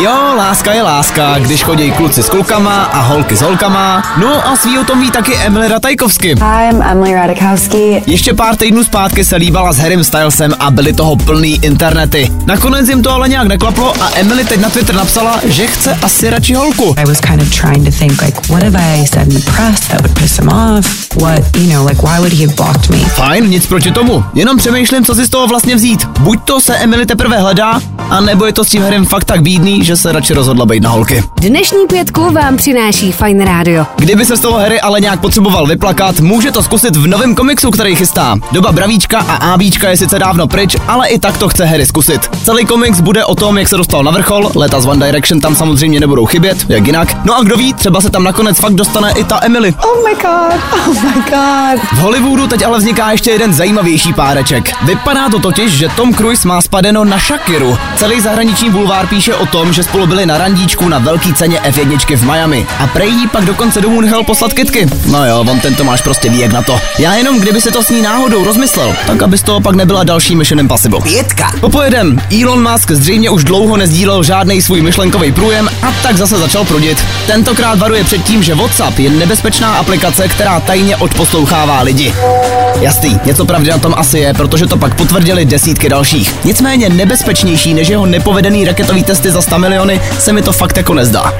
Jo, láska je láska, když chodí kluci s klukama a holky s holkama. No a svý o tom ví taky Emily Ratajkovsky. Hi, I'm Emily Radikowski. Ještě pár týdnů zpátky se líbala s Harrym Stylesem a byly toho plný internety. Nakonec jim to ale nějak neklaplo a Emily teď na Twitter napsala, že chce asi radši holku. I was kind of trying to think like, what have I said in the press that would piss him off? What, you know, like why would he have blocked me? Fajn, nic proti tomu. Jenom přemýšlím, co si z toho vlastně vzít. Buď to se Emily teprve hledá, a nebo je to s tím Harrym fakt tak bídný, že se radši rozhodla být na holky. Dnešní pětku vám přináší Fine Radio. Kdyby se z toho Harry ale nějak potřeboval vyplakat, může to zkusit v novém komiksu, který chystá. Doba Bravíčka a Ábíčka je sice dávno pryč, ale i tak to chce Harry zkusit. Celý komiks bude o tom, jak se dostal na vrchol, leta z One Direction tam samozřejmě nebudou chybět, jak jinak. No a kdo ví, třeba se tam nakonec fakt dostane i ta Emily. Oh my god, oh my god. V Hollywoodu teď ale vzniká ještě jeden zajímavější páreček. Vypadá to totiž, že Tom Cruise má spadeno na Shakiru. Celý zahraniční bulvár píše o tom, že spolu byli na randíčku na velký ceně F1 v Miami. A prej jí pak dokonce domů nechal poslat kitky. No jo, on ten Tomáš prostě ví jak na to. Já jenom, kdyby si to s ní náhodou rozmyslel, tak aby z toho pak nebyla další Mission Impossible. Pětka. Popojedem, Elon Musk zřejmě už dlouho nezdílel žádný svůj myšlenkový průjem a tak zase začal prudit. Tentokrát varuje před tím, že WhatsApp je nebezpečná aplikace, která tajně odposlouchává lidi. Jasný, něco pravdy na tom asi je, protože to pak potvrdili desítky dalších. Nicméně nebezpečnější než jeho nepovedený raketový testy za 100 miliony se mi to fakt jako nezdá.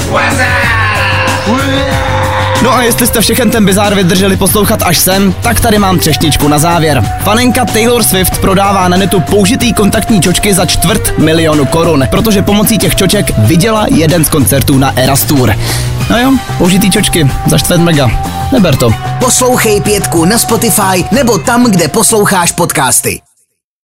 No a jestli jste všechen ten bizár vydrželi poslouchat až sem, tak tady mám třešničku na závěr. Fanenka Taylor Swift prodává na netu použitý kontaktní čočky za čtvrt milionu korun, protože pomocí těch čoček viděla jeden z koncertů na Eras Tour. No jo, použitý čočky za čtvrt mega. Neber to. Poslouchej pětku na Spotify nebo tam, kde posloucháš podcasty.